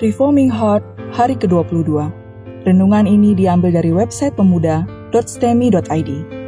Reforming Heart hari ke-22. Renungan ini diambil dari website pemuda.stemi.id.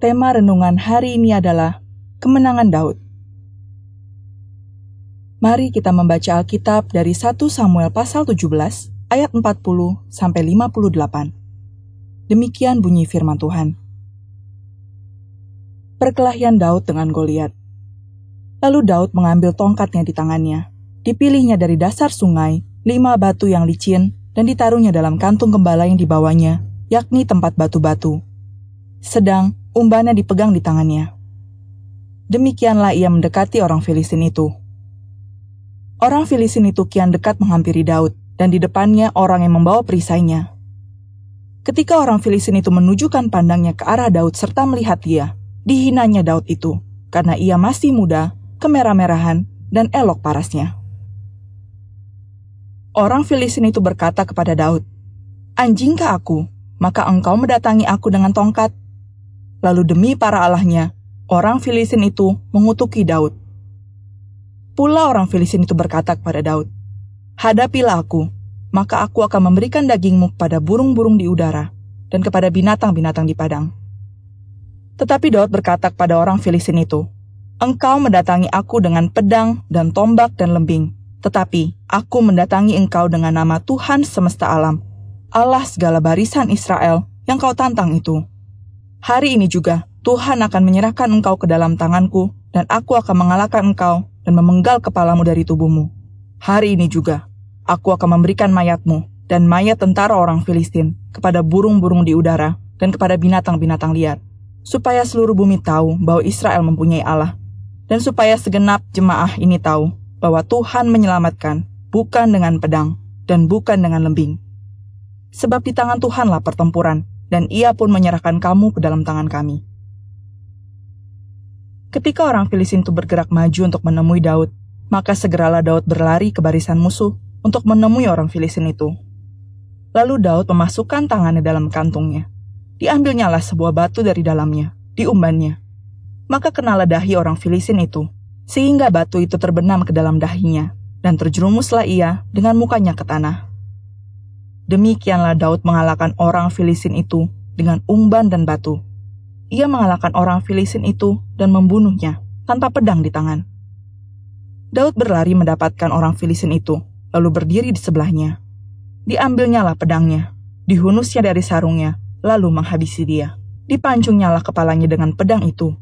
Tema renungan hari ini adalah kemenangan Daud. Mari kita membaca Alkitab dari 1 Samuel pasal 17 ayat 40 sampai 58. Demikian bunyi firman Tuhan. Perkelahian Daud dengan Goliat. Lalu Daud mengambil tongkatnya di tangannya. Dipilihnya dari dasar sungai, lima batu yang licin, dan ditaruhnya dalam kantung gembala yang dibawanya, yakni tempat batu-batu. Sedang umbannya dipegang di tangannya. Demikianlah ia mendekati orang Filistin itu. Orang Filistin itu kian dekat menghampiri Daud, dan di depannya orang yang membawa perisainya. Ketika orang Filistin itu menunjukkan pandangnya ke arah Daud serta melihat dia, dihinanya Daud itu, karena ia masih muda, kemerah-merahan, dan elok parasnya. Orang Filistin itu berkata kepada Daud, Anjingkah aku, maka engkau mendatangi aku dengan tongkat, Lalu demi para allahnya, orang Filistin itu mengutuki Daud. Pula orang Filistin itu berkata kepada Daud, Hadapilah aku, maka aku akan memberikan dagingmu kepada burung-burung di udara dan kepada binatang-binatang di padang. Tetapi Daud berkata kepada orang Filistin itu, Engkau mendatangi aku dengan pedang dan tombak dan lembing, tetapi aku mendatangi engkau dengan nama Tuhan semesta alam, Allah segala barisan Israel yang kau tantang itu. Hari ini juga Tuhan akan menyerahkan engkau ke dalam tanganku, dan aku akan mengalahkan engkau dan memenggal kepalamu dari tubuhmu. Hari ini juga aku akan memberikan mayatmu dan mayat tentara orang Filistin kepada burung-burung di udara dan kepada binatang-binatang liar, supaya seluruh bumi tahu bahwa Israel mempunyai Allah, dan supaya segenap jemaah ini tahu bahwa Tuhan menyelamatkan bukan dengan pedang dan bukan dengan lembing. Sebab di tangan Tuhanlah pertempuran, dan ia pun menyerahkan kamu ke dalam tangan kami. Ketika orang Filistin itu bergerak maju untuk menemui Daud, maka segeralah Daud berlari ke barisan musuh untuk menemui orang Filistin itu. Lalu Daud memasukkan tangannya dalam kantungnya. Diambilnyalah sebuah batu dari dalamnya, diumbannya. Maka kenalah dahi orang Filistin itu, sehingga batu itu terbenam ke dalam dahinya, dan terjerumuslah ia dengan mukanya ke tanah. Demikianlah Daud mengalahkan orang Filistin itu dengan umban dan batu. Ia mengalahkan orang Filistin itu dan membunuhnya tanpa pedang di tangan. Daud berlari mendapatkan orang Filistin itu, lalu berdiri di sebelahnya. Diambilnyalah pedangnya, dihunusnya dari sarungnya, lalu menghabisi dia. Dipancungnyalah kepalanya dengan pedang itu.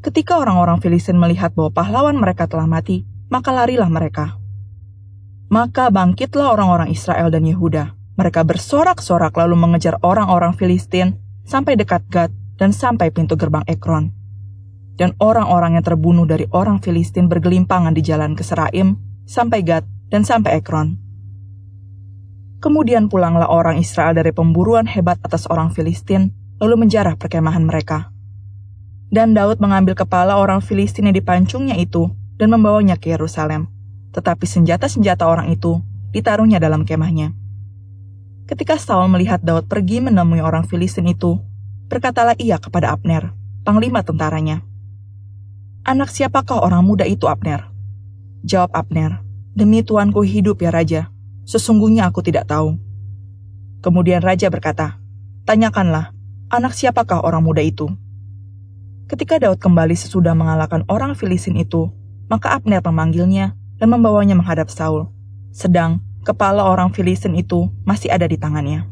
Ketika orang-orang Filistin melihat bahwa pahlawan mereka telah mati, maka larilah mereka. Maka bangkitlah orang-orang Israel dan Yehuda, mereka bersorak-sorak lalu mengejar orang-orang Filistin sampai dekat Gad dan sampai pintu gerbang Ekron. Dan orang-orang yang terbunuh dari orang Filistin bergelimpangan di jalan ke Seraim sampai Gad dan sampai Ekron. Kemudian pulanglah orang Israel dari pemburuan hebat atas orang Filistin, lalu menjarah perkemahan mereka. Dan Daud mengambil kepala orang Filistin yang dipancungnya itu dan membawanya ke Yerusalem. Tetapi senjata-senjata orang itu ditaruhnya dalam kemahnya. Ketika Saul melihat Daud pergi menemui orang Filistin itu, berkatalah ia kepada Abner, panglima tentaranya. Anak siapakah orang muda itu, Abner? Jawab Abner, demi tuanku hidup ya Raja, sesungguhnya aku tidak tahu. Kemudian Raja berkata, tanyakanlah, anak siapakah orang muda itu? Ketika Daud kembali sesudah mengalahkan orang Filistin itu, maka Abner memanggilnya dan membawanya menghadap Saul. Sedang kepala orang Filistin itu masih ada di tangannya.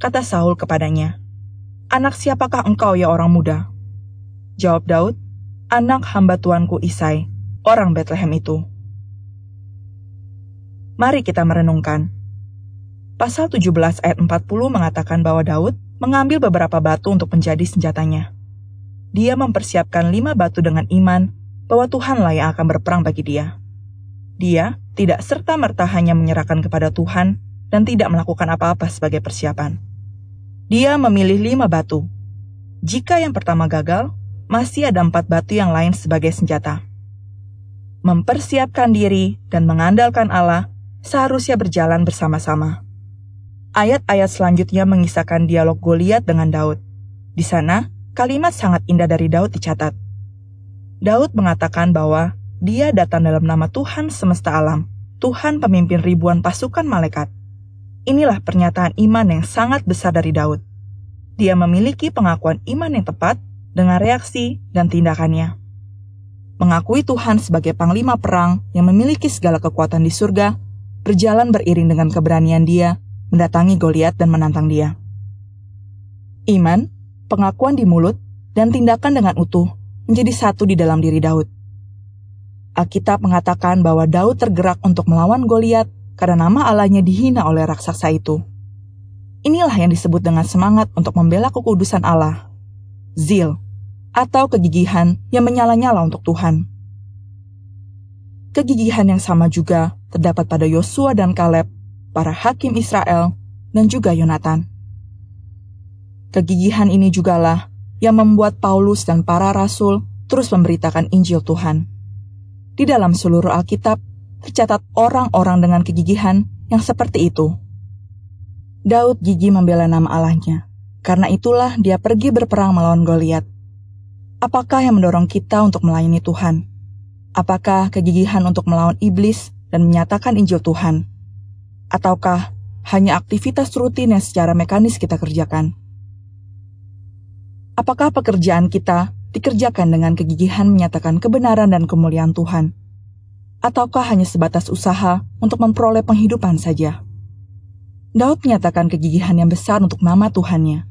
Kata Saul kepadanya, Anak siapakah engkau ya orang muda? Jawab Daud, anak hamba tuanku Isai, orang Bethlehem itu. Mari kita merenungkan. Pasal 17 ayat 40 mengatakan bahwa Daud mengambil beberapa batu untuk menjadi senjatanya. Dia mempersiapkan lima batu dengan iman bahwa Tuhanlah yang akan berperang bagi dia. Dia tidak serta-merta hanya menyerahkan kepada Tuhan dan tidak melakukan apa-apa sebagai persiapan. Dia memilih lima batu. Jika yang pertama gagal, masih ada empat batu yang lain sebagai senjata. Mempersiapkan diri dan mengandalkan Allah seharusnya berjalan bersama-sama. Ayat-ayat selanjutnya mengisahkan dialog Goliat dengan Daud. Di sana, kalimat sangat indah dari Daud dicatat. Daud mengatakan bahwa dia datang dalam nama Tuhan semesta alam, Tuhan pemimpin ribuan pasukan malaikat. Inilah pernyataan iman yang sangat besar dari Daud. Dia memiliki pengakuan iman yang tepat dengan reaksi dan tindakannya. Mengakui Tuhan sebagai panglima perang yang memiliki segala kekuatan di surga, berjalan beriring dengan keberanian dia mendatangi Goliat dan menantang dia. Iman, pengakuan di mulut, dan tindakan dengan utuh menjadi satu di dalam diri Daud. Alkitab mengatakan bahwa Daud tergerak untuk melawan Goliat karena nama Allahnya dihina oleh raksasa itu. Inilah yang disebut dengan semangat untuk membela kekudusan Allah. Zil, atau kegigihan yang menyala-nyala untuk Tuhan. Kegigihan yang sama juga terdapat pada Yosua dan Kaleb, para hakim Israel, dan juga Yonatan. Kegigihan ini jugalah yang membuat Paulus dan para rasul terus memberitakan Injil Tuhan. Di dalam seluruh Alkitab, tercatat orang-orang dengan kegigihan yang seperti itu. Daud gigih membela nama Allahnya. Karena itulah dia pergi berperang melawan Goliat. Apakah yang mendorong kita untuk melayani Tuhan? Apakah kegigihan untuk melawan iblis dan menyatakan Injil Tuhan? Ataukah hanya aktivitas rutin yang secara mekanis kita kerjakan? Apakah pekerjaan kita dikerjakan dengan kegigihan menyatakan kebenaran dan kemuliaan Tuhan? ataukah hanya sebatas usaha untuk memperoleh penghidupan saja? Daud menyatakan kegigihan yang besar untuk nama Tuhannya.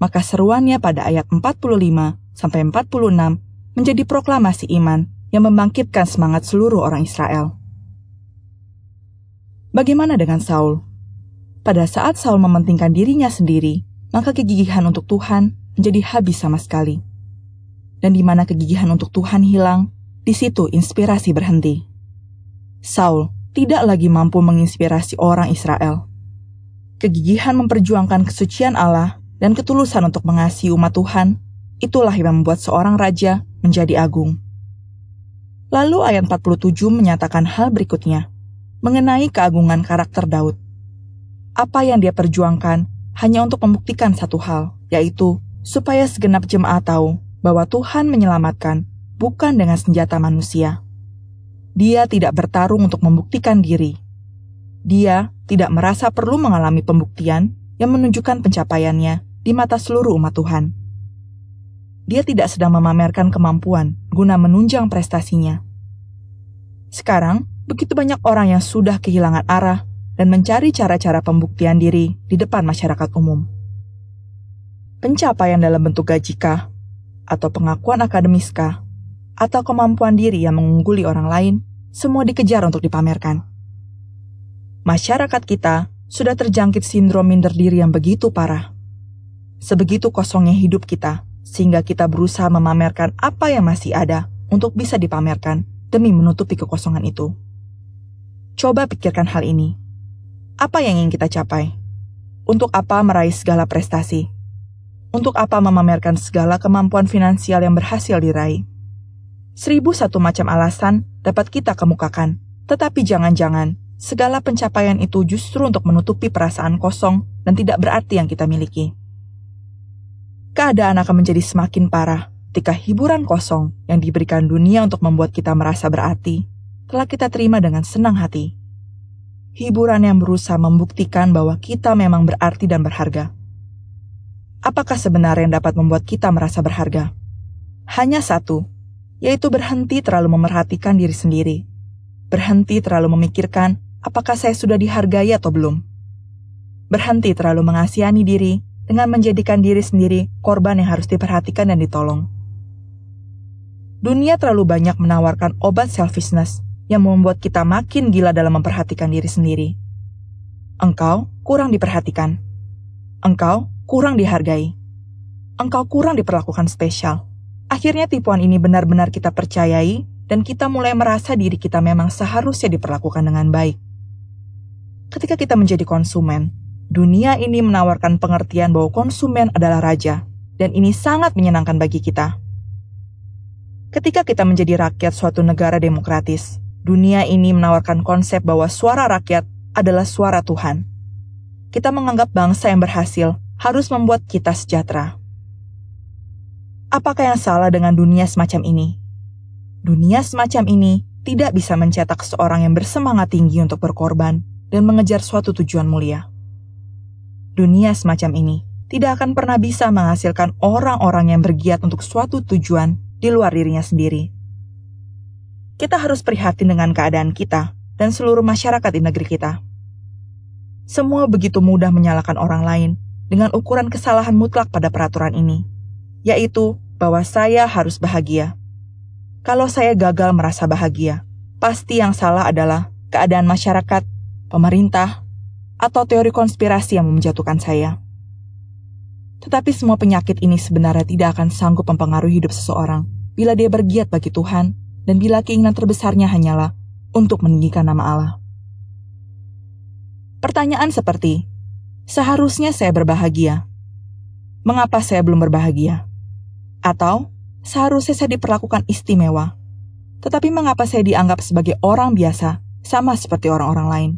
Maka seruannya pada ayat 45 sampai 46 menjadi proklamasi iman yang membangkitkan semangat seluruh orang Israel. Bagaimana dengan Saul? Pada saat Saul mementingkan dirinya sendiri, maka kegigihan untuk Tuhan menjadi habis sama sekali. Dan di mana kegigihan untuk Tuhan hilang, di situ inspirasi berhenti. Saul tidak lagi mampu menginspirasi orang Israel. Kegigihan memperjuangkan kesucian Allah dan ketulusan untuk mengasihi umat Tuhan, itulah yang membuat seorang raja menjadi agung. Lalu ayat 47 menyatakan hal berikutnya, mengenai keagungan karakter Daud. Apa yang dia perjuangkan hanya untuk membuktikan satu hal, yaitu supaya segenap jemaat tahu bahwa Tuhan menyelamatkan bukan dengan senjata manusia. Dia tidak bertarung untuk membuktikan diri. Dia tidak merasa perlu mengalami pembuktian yang menunjukkan pencapaiannya di mata seluruh umat Tuhan. Dia tidak sedang memamerkan kemampuan guna menunjang prestasinya. Sekarang, begitu banyak orang yang sudah kehilangan arah dan mencari cara-cara pembuktian diri di depan masyarakat umum. Pencapaian dalam bentuk gajikah, atau pengakuan akademiskah, atau kemampuan diri yang mengungguli orang lain semua dikejar untuk dipamerkan. Masyarakat kita sudah terjangkit sindrom minder diri yang begitu parah. Sebegitu kosongnya hidup kita, sehingga kita berusaha memamerkan apa yang masih ada untuk bisa dipamerkan demi menutupi kekosongan itu. Coba pikirkan hal ini. Apa yang ingin kita capai? Untuk apa meraih segala prestasi? Untuk apa memamerkan segala kemampuan finansial yang berhasil diraih? Seribu satu macam alasan dapat kita kemukakan, tetapi jangan-jangan segala pencapaian itu justru untuk menutupi perasaan kosong dan tidak berarti yang kita miliki. Keadaan akan menjadi semakin parah ketika hiburan kosong yang diberikan dunia untuk membuat kita merasa berarti telah kita terima dengan senang hati. Hiburan yang berusaha membuktikan bahwa kita memang berarti dan berharga. Apakah sebenarnya yang dapat membuat kita merasa berharga? Hanya satu, yaitu berhenti terlalu memerhatikan diri sendiri. Berhenti terlalu memikirkan apakah saya sudah dihargai atau belum. Berhenti terlalu mengasihani diri dengan menjadikan diri sendiri korban yang harus diperhatikan dan ditolong. Dunia terlalu banyak menawarkan obat selfishness yang membuat kita makin gila dalam memperhatikan diri sendiri. Engkau kurang diperhatikan. Engkau kurang dihargai. Engkau kurang diperlakukan spesial. Akhirnya tipuan ini benar-benar kita percayai dan kita mulai merasa diri kita memang seharusnya diperlakukan dengan baik. Ketika kita menjadi konsumen, dunia ini menawarkan pengertian bahwa konsumen adalah raja, dan ini sangat menyenangkan bagi kita. Ketika kita menjadi rakyat suatu negara demokratis, dunia ini menawarkan konsep bahwa suara rakyat adalah suara Tuhan. Kita menganggap bangsa yang berhasil harus membuat kita sejahtera. Apakah yang salah dengan dunia semacam ini? Dunia semacam ini tidak bisa mencetak seorang yang bersemangat tinggi untuk berkorban dan mengejar suatu tujuan mulia. Dunia semacam ini tidak akan pernah bisa menghasilkan orang-orang yang bergiat untuk suatu tujuan di luar dirinya sendiri. Kita harus prihatin dengan keadaan kita dan seluruh masyarakat di negeri kita. Semua begitu mudah menyalahkan orang lain dengan ukuran kesalahan mutlak pada peraturan ini yaitu bahwa saya harus bahagia. Kalau saya gagal merasa bahagia, pasti yang salah adalah keadaan masyarakat, pemerintah, atau teori konspirasi yang menjatuhkan saya. Tetapi semua penyakit ini sebenarnya tidak akan sanggup mempengaruhi hidup seseorang bila dia bergiat bagi Tuhan dan bila keinginan terbesarnya hanyalah untuk meninggikan nama Allah. Pertanyaan seperti, seharusnya saya berbahagia. Mengapa saya belum berbahagia? Atau seharusnya saya diperlakukan istimewa. Tetapi mengapa saya dianggap sebagai orang biasa, sama seperti orang-orang lain?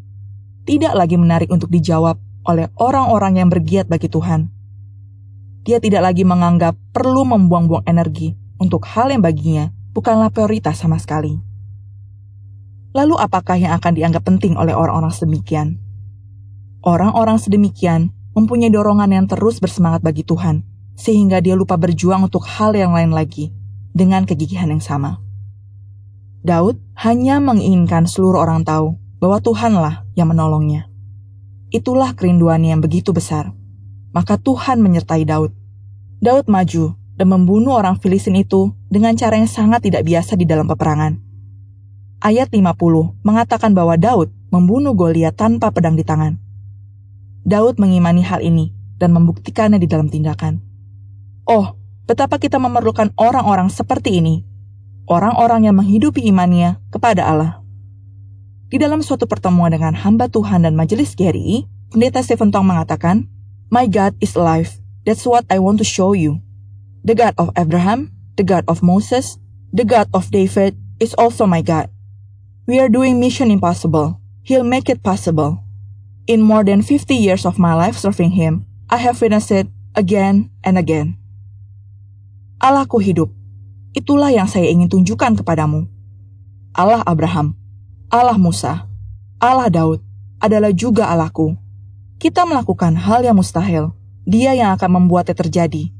Tidak lagi menarik untuk dijawab oleh orang-orang yang bergiat bagi Tuhan. Dia tidak lagi menganggap perlu membuang-buang energi untuk hal yang baginya bukanlah prioritas sama sekali. Lalu apakah yang akan dianggap penting oleh orang-orang sedemikian? Orang-orang sedemikian mempunyai dorongan yang terus bersemangat bagi Tuhan sehingga dia lupa berjuang untuk hal yang lain lagi dengan kegigihan yang sama. Daud hanya menginginkan seluruh orang tahu bahwa Tuhanlah yang menolongnya. Itulah kerinduannya yang begitu besar. Maka Tuhan menyertai Daud. Daud maju dan membunuh orang Filistin itu dengan cara yang sangat tidak biasa di dalam peperangan. Ayat 50 mengatakan bahwa Daud membunuh Goliat tanpa pedang di tangan. Daud mengimani hal ini dan membuktikannya di dalam tindakan. Oh, betapa kita memerlukan orang-orang seperti ini, orang-orang yang menghidupi imannya kepada Allah. Di dalam suatu pertemuan dengan hamba Tuhan dan majelis GRI, Pendeta Stephen Tong mengatakan, My God is alive. That's what I want to show you. The God of Abraham, the God of Moses, the God of David is also my God. We are doing mission impossible. He'll make it possible. In more than 50 years of my life serving Him, I have witnessed it again and again. Allahku hidup. Itulah yang saya ingin tunjukkan kepadamu. Allah Abraham, Allah Musa, Allah Daud adalah juga Allahku. Kita melakukan hal yang mustahil. Dia yang akan membuatnya terjadi.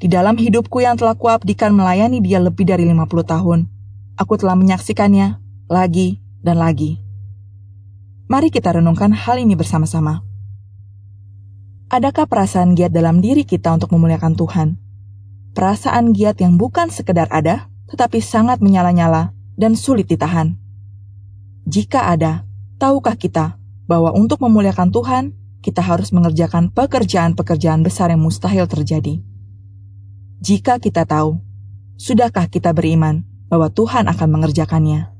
Di dalam hidupku yang telah kuabdikan melayani dia lebih dari 50 tahun, aku telah menyaksikannya lagi dan lagi. Mari kita renungkan hal ini bersama-sama. Adakah perasaan giat dalam diri kita untuk memuliakan Tuhan? perasaan giat yang bukan sekedar ada, tetapi sangat menyala-nyala dan sulit ditahan. Jika ada, tahukah kita bahwa untuk memuliakan Tuhan, kita harus mengerjakan pekerjaan-pekerjaan besar yang mustahil terjadi? Jika kita tahu, sudahkah kita beriman bahwa Tuhan akan mengerjakannya?